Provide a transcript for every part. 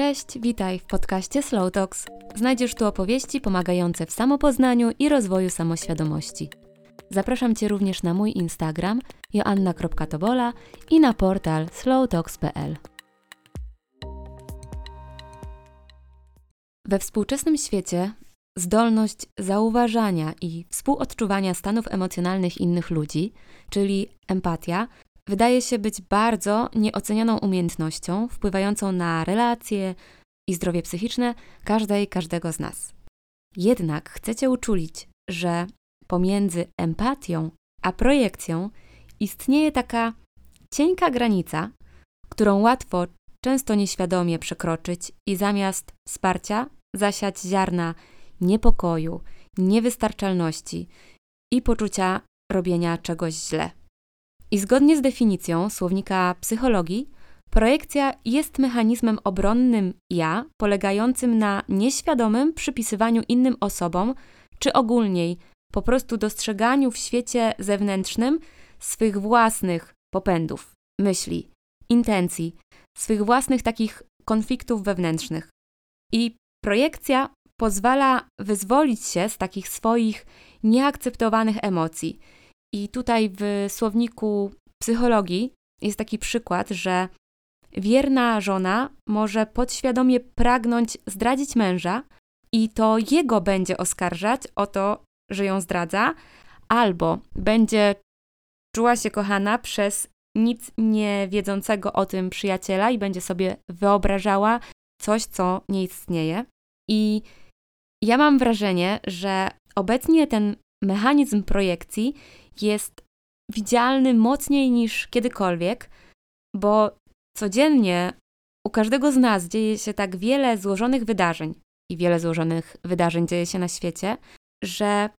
Cześć, witaj w podcaście Slow Talks. Znajdziesz tu opowieści pomagające w samopoznaniu i rozwoju samoświadomości. Zapraszam Cię również na mój Instagram joanna.tobola i na portal slowtalks.pl. We współczesnym świecie zdolność zauważania i współodczuwania stanów emocjonalnych innych ludzi, czyli empatia, wydaje się być bardzo nieocenioną umiejętnością wpływającą na relacje i zdrowie psychiczne każdej każdego z nas. Jednak chcecie uczulić, że pomiędzy empatią a projekcją istnieje taka cienka granica, którą łatwo, często nieświadomie przekroczyć i zamiast wsparcia zasiać ziarna niepokoju, niewystarczalności i poczucia robienia czegoś źle. I zgodnie z definicją słownika psychologii, projekcja jest mechanizmem obronnym ja, polegającym na nieświadomym przypisywaniu innym osobom, czy ogólniej po prostu dostrzeganiu w świecie zewnętrznym swych własnych popędów, myśli, intencji, swych własnych takich konfliktów wewnętrznych. I projekcja pozwala wyzwolić się z takich swoich nieakceptowanych emocji. I tutaj w słowniku psychologii jest taki przykład, że wierna żona może podświadomie pragnąć zdradzić męża i to jego będzie oskarżać o to, że ją zdradza, albo będzie czuła się kochana przez nic nie wiedzącego o tym przyjaciela i będzie sobie wyobrażała coś, co nie istnieje. I ja mam wrażenie, że obecnie ten mechanizm projekcji jest widzialny mocniej niż kiedykolwiek, bo codziennie u każdego z nas dzieje się tak wiele złożonych wydarzeń i wiele złożonych wydarzeń dzieje się na świecie, że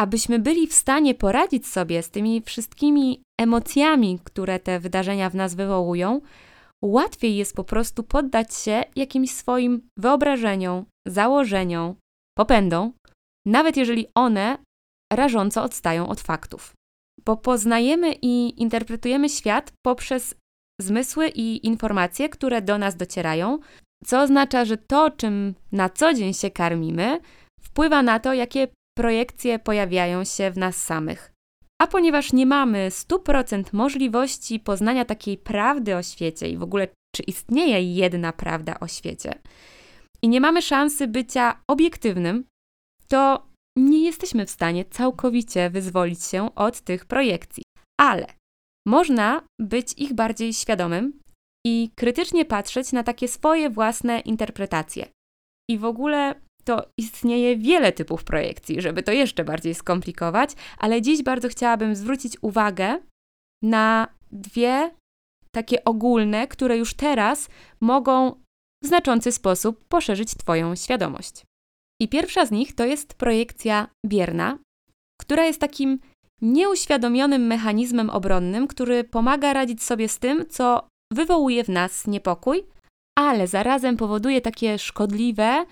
abyśmy byli w stanie poradzić sobie z tymi wszystkimi emocjami, które te wydarzenia w nas wywołują, łatwiej jest po prostu poddać się jakimś swoim wyobrażeniom, założeniom, popędom, nawet jeżeli one rażąco odstają od faktów. Bo poznajemy i interpretujemy świat poprzez zmysły i informacje, które do nas docierają, co oznacza, że to, czym na co dzień się karmimy, wpływa na to, jakie projekcje pojawiają się w nas samych. A ponieważ nie mamy 100% możliwości poznania takiej prawdy o świecie i w ogóle czy istnieje jedna prawda o świecie, i nie mamy szansy bycia obiektywnym, to nie jesteśmy w stanie całkowicie wyzwolić się od tych projekcji. Ale można być ich bardziej świadomym i krytycznie patrzeć na takie swoje własne interpretacje. I w ogóle to istnieje wiele typów projekcji, żeby to jeszcze bardziej skomplikować, ale dziś bardzo chciałabym zwrócić uwagę na dwie takie ogólne, które już teraz mogą w znaczący sposób poszerzyć Twoją świadomość. I pierwsza z nich to jest projekcja bierna, która jest takim nieuświadomionym mechanizmem obronnym, który pomaga radzić sobie z tym, co wywołuje w nas niepokój, ale zarazem powoduje takie szkodliwe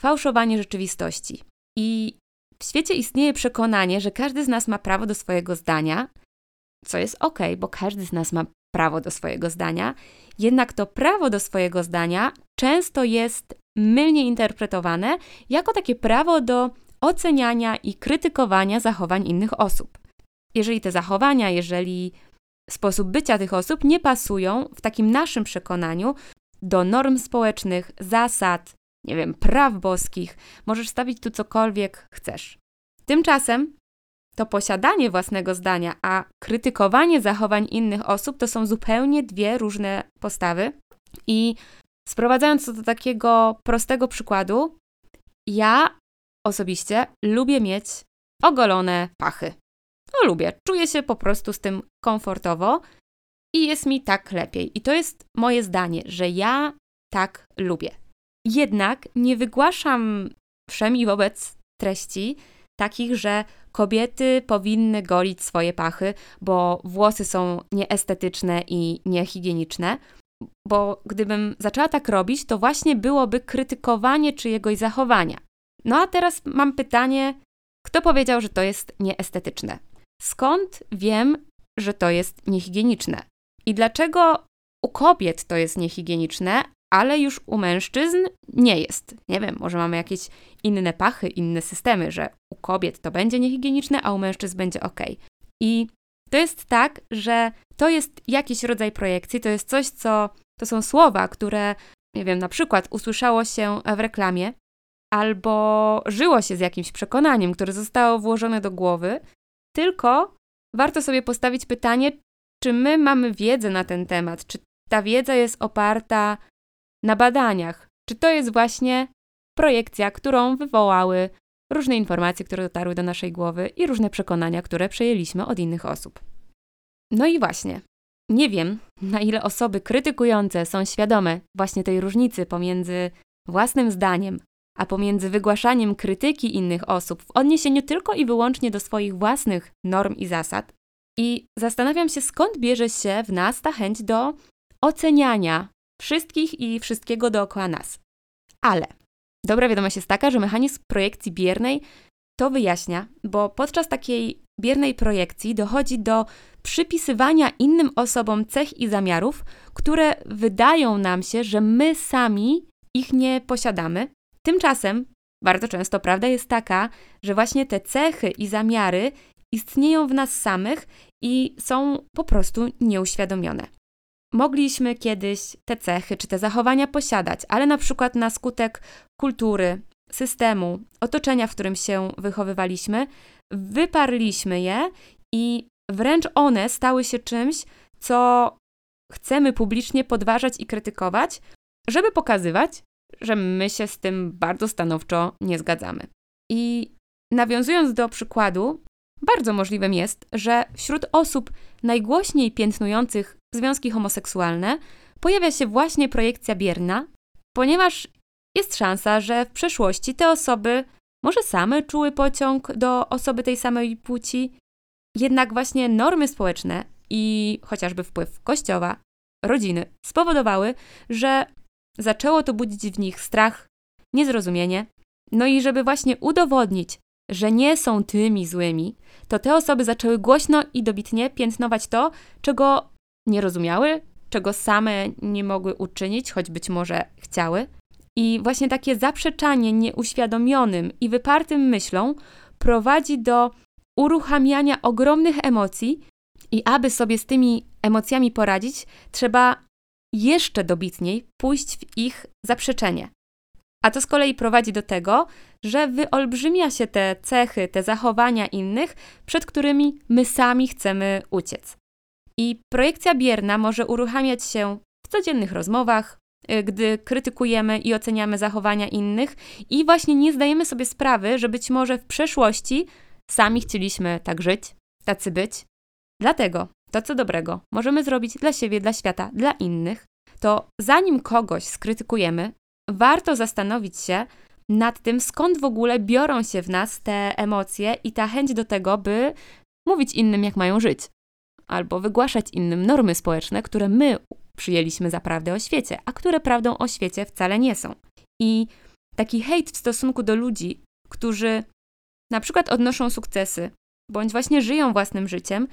fałszowanie rzeczywistości. I w świecie istnieje przekonanie, że każdy z nas ma prawo do swojego zdania, co jest ok, bo każdy z nas ma prawo do swojego zdania, jednak to prawo do swojego zdania często jest mylnie interpretowane jako takie prawo do oceniania i krytykowania zachowań innych osób. Jeżeli te zachowania, jeżeli sposób bycia tych osób nie pasują w takim naszym przekonaniu do norm społecznych, zasad, nie wiem, praw boskich, możesz stawić tu cokolwiek chcesz. Tymczasem to posiadanie własnego zdania, a krytykowanie zachowań innych osób to są zupełnie dwie różne postawy. I sprowadzając to do takiego prostego przykładu, ja osobiście lubię mieć ogolone pachy. No lubię, czuję się po prostu z tym komfortowo i jest mi tak lepiej. I to jest moje zdanie, że ja tak lubię. Jednak nie wygłaszam wszemi wobec treści takich, że kobiety powinny golić swoje pachy, bo włosy są nieestetyczne i niehigieniczne. Bo gdybym zaczęła tak robić, to właśnie byłoby krytykowanie czyjegoś zachowania. No a teraz mam pytanie, kto powiedział, że to jest nieestetyczne? Skąd wiem, że to jest niehigieniczne? I dlaczego u kobiet to jest niehigieniczne, ale już u mężczyzn nie jest. Nie wiem, może mamy jakieś inne pachy, inne systemy, że u kobiet to będzie niehigieniczne, a u mężczyzn będzie ok. I to jest tak, że to jest jakiś rodzaj projekcji, to jest coś, co to są słowa, które, nie wiem, na przykład usłyszało się w reklamie, albo żyło się z jakimś przekonaniem, które zostało włożone do głowy, tylko warto sobie postawić pytanie, czy my mamy wiedzę na ten temat, czy ta wiedza jest oparta na badaniach, czy to jest właśnie projekcja, którą wywołały różne informacje, które dotarły do naszej głowy i różne przekonania, które przejęliśmy od innych osób. No i właśnie, nie wiem, na ile osoby krytykujące są świadome właśnie tej różnicy pomiędzy własnym zdaniem, a pomiędzy wygłaszaniem krytyki innych osób w odniesieniu tylko i wyłącznie do swoich własnych norm i zasad. I zastanawiam się, skąd bierze się w nas ta chęć do oceniania wszystkich i wszystkiego dookoła nas. Ale dobra wiadomość jest taka, że mechanizm projekcji biernej to wyjaśnia, bo podczas takiej biernej projekcji dochodzi do przypisywania innym osobom cech i zamiarów, które wydają nam się, że my sami ich nie posiadamy. Tymczasem bardzo często prawda jest taka, że właśnie te cechy i zamiary istnieją w nas samych i są po prostu nieuświadomione. Mogliśmy kiedyś te cechy czy te zachowania posiadać, ale na przykład na skutek kultury, systemu, otoczenia, w którym się wychowywaliśmy, wyparliśmy je i wręcz one stały się czymś, co chcemy publicznie podważać i krytykować, żeby pokazywać, że my się z tym bardzo stanowczo nie zgadzamy. I nawiązując do przykładu, bardzo możliwym jest, że wśród osób najgłośniej piętnujących związki homoseksualne pojawia się właśnie projekcja bierna, ponieważ jest szansa, że w przeszłości te osoby może same czuły pociąg do osoby tej samej płci, jednak właśnie normy społeczne i chociażby wpływ kościoła, rodziny spowodowały, że zaczęło to budzić w nich strach, niezrozumienie. No i żeby właśnie udowodnić, że nie są tymi złymi, to te osoby zaczęły głośno i dobitnie piętnować to, czego nie rozumiały, czego same nie mogły uczynić, choć być może chciały. I właśnie takie zaprzeczanie nieuświadomionym i wypartym myślom prowadzi do uruchamiania ogromnych emocji, i aby sobie z tymi emocjami poradzić, trzeba jeszcze dobitniej pójść w ich zaprzeczenie. A to z kolei prowadzi do tego, że wyolbrzymia się te cechy, te zachowania innych, przed którymi my sami chcemy uciec. I projekcja bierna może uruchamiać się w codziennych rozmowach, y, gdy krytykujemy i oceniamy zachowania innych i właśnie nie zdajemy sobie sprawy, że być może w przeszłości sami chcieliśmy tak żyć, tacy być. Dlatego to, co dobrego możemy zrobić dla siebie, dla świata, dla innych, to zanim kogoś skrytykujemy, warto zastanowić się nad tym, skąd w ogóle biorą się w nas te emocje i ta chęć do tego, by mówić innym, jak mają żyć, albo wygłaszać innym normy społeczne, które my przyjęliśmy za prawdę o świecie, a które prawdą o świecie wcale nie są. I taki hejt w stosunku do ludzi, którzy na przykład odnoszą sukcesy, bądź właśnie żyją własnym życiem,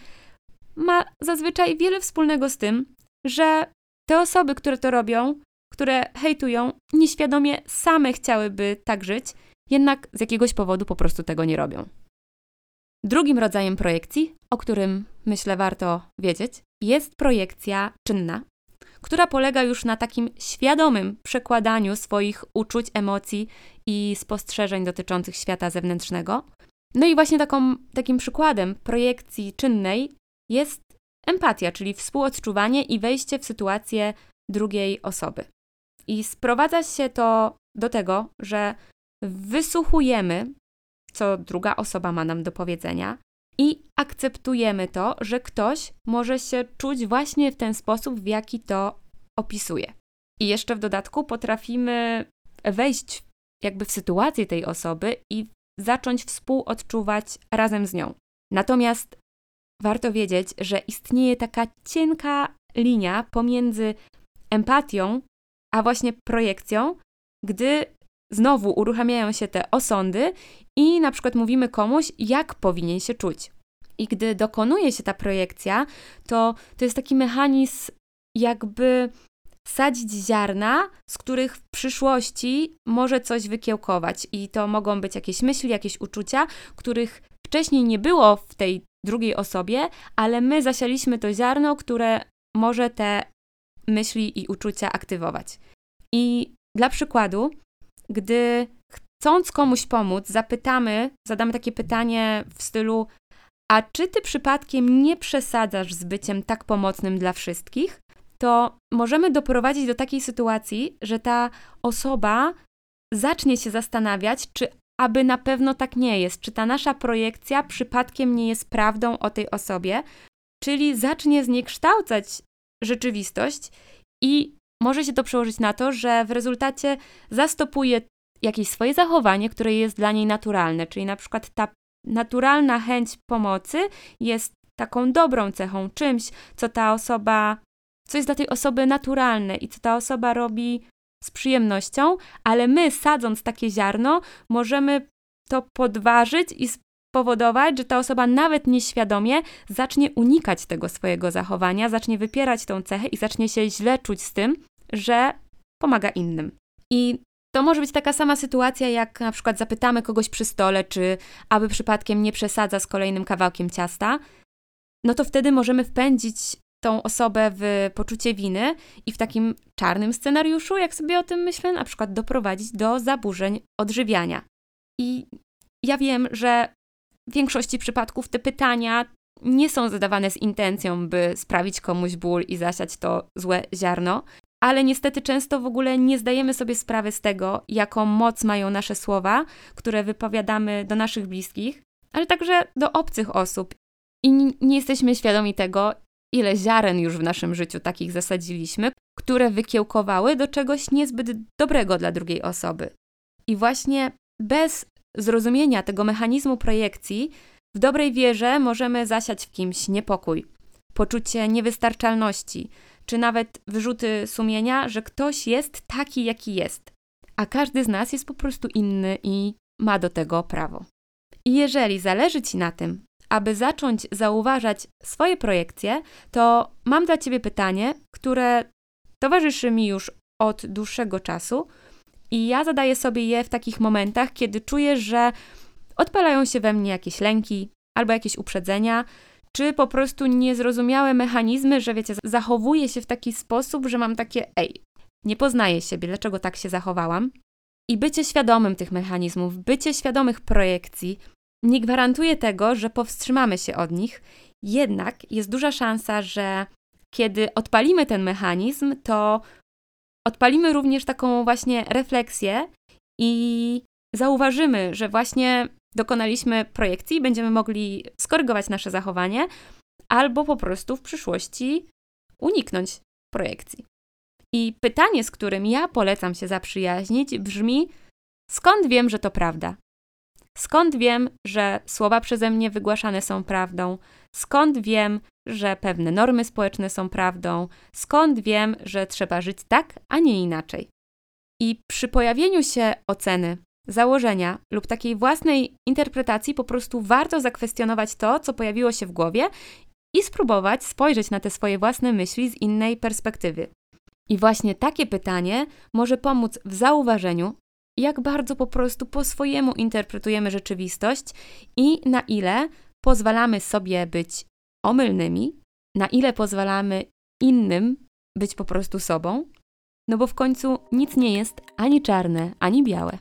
ma zazwyczaj wiele wspólnego z tym, że te osoby, które to robią, które hejtują, nieświadomie same chciałyby tak żyć, jednak z jakiegoś powodu po prostu tego nie robią. Drugim rodzajem projekcji, o którym myślę warto wiedzieć, jest projekcja czynna, która polega już na takim świadomym przekładaniu swoich uczuć, emocji i spostrzeżeń dotyczących świata zewnętrznego. No i właśnie taką, takim przykładem projekcji czynnej jest empatia, czyli współodczuwanie i wejście w sytuację drugiej osoby. I sprowadza się to do tego, że wysłuchujemy, co druga osoba ma nam do powiedzenia, i akceptujemy to, że ktoś może się czuć właśnie w ten sposób, w jaki to opisuje. I jeszcze w dodatku potrafimy wejść jakby w sytuację tej osoby i zacząć współodczuwać razem z nią. Natomiast warto wiedzieć, że istnieje taka cienka linia pomiędzy empatią a właśnie projekcją, gdy znowu uruchamiają się te osądy i na przykład mówimy komuś, jak powinien się czuć. I gdy dokonuje się ta projekcja, to to jest taki mechanizm jakby sadzić ziarna, z których w przyszłości może coś wykiełkować. I to mogą być jakieś myśli, jakieś uczucia, których wcześniej nie było w tej drugiej osobie, ale my zasialiśmy to ziarno, które może te myśli i uczucia aktywować. I dla przykładu, gdy chcąc komuś pomóc, zapytamy, zadamy takie pytanie w stylu: A czy ty przypadkiem nie przesadzasz z byciem tak pomocnym dla wszystkich? To możemy doprowadzić do takiej sytuacji, że ta osoba zacznie się zastanawiać, czy aby na pewno tak nie jest, czy ta nasza projekcja przypadkiem nie jest prawdą o tej osobie, czyli zacznie zniekształcać rzeczywistość i może się to przełożyć na to, że w rezultacie zastopuje jakieś swoje zachowanie, które jest dla niej naturalne, czyli na przykład ta naturalna chęć pomocy jest taką dobrą cechą, czymś, co ta osoba, co jest dla tej osoby naturalne i co ta osoba robi z przyjemnością, ale my sadząc takie ziarno, możemy to podważyć i spowodować, że ta osoba nawet nieświadomie zacznie unikać tego swojego zachowania, zacznie wypierać tą cechę i zacznie się źle czuć z tym, że pomaga innym. I to może być taka sama sytuacja, jak na przykład zapytamy kogoś przy stole, czy aby przypadkiem nie przesadza z kolejnym kawałkiem ciasta, no to wtedy możemy wpędzić tą osobę w poczucie winy i w takim czarnym scenariuszu, jak sobie o tym myślę, na przykład doprowadzić do zaburzeń odżywiania. I ja wiem, że w większości przypadków te pytania nie są zadawane z intencją, by sprawić komuś ból i zasiać to złe ziarno, ale niestety często w ogóle nie zdajemy sobie sprawy z tego, jaką moc mają nasze słowa, które wypowiadamy do naszych bliskich, ale także do obcych osób. I nie jesteśmy świadomi tego, ile ziaren już w naszym życiu takich zasadziliśmy, które wykiełkowały do czegoś niezbyt dobrego dla drugiej osoby. I właśnie bez zrozumienia tego mechanizmu projekcji, w dobrej wierze możemy zasiać w kimś niepokój, poczucie niewystarczalności, czy nawet wyrzuty sumienia, że ktoś jest taki, jaki jest, a każdy z nas jest po prostu inny i ma do tego prawo. I jeżeli zależy Ci na tym, aby zacząć zauważać swoje projekcje, to mam dla Ciebie pytanie, które towarzyszy mi już od dłuższego czasu i ja zadaję sobie je w takich momentach, kiedy czuję, że odpalają się we mnie jakieś lęki albo jakieś uprzedzenia, czy po prostu niezrozumiałe mechanizmy, że wiecie, zachowuję się w taki sposób, że mam takie, ej, nie poznaję siebie, dlaczego tak się zachowałam. I bycie świadomym tych mechanizmów, bycie świadomych projekcji nie gwarantuje tego, że powstrzymamy się od nich, jednak jest duża szansa, że kiedy odpalimy ten mechanizm, to odpalimy również taką właśnie refleksję i zauważymy, że właśnie dokonaliśmy projekcji, będziemy mogli skorygować nasze zachowanie, albo po prostu w przyszłości uniknąć projekcji. I pytanie, z którym ja polecam się zaprzyjaźnić, brzmi: skąd wiem, że to prawda? Skąd wiem, że słowa przeze mnie wygłaszane są prawdą? Skąd wiem, że pewne normy społeczne są prawdą? Skąd wiem, że trzeba żyć tak, a nie inaczej? I przy pojawieniu się oceny, założenia lub takiej własnej interpretacji po prostu warto zakwestionować to, co pojawiło się w głowie i spróbować spojrzeć na te swoje własne myśli z innej perspektywy. I właśnie takie pytanie może pomóc w zauważeniu, jak bardzo po prostu po swojemu interpretujemy rzeczywistość i na ile pozwalamy sobie być omylnymi, na ile pozwalamy innym być po prostu sobą, no bo w końcu nic nie jest ani czarne, ani białe.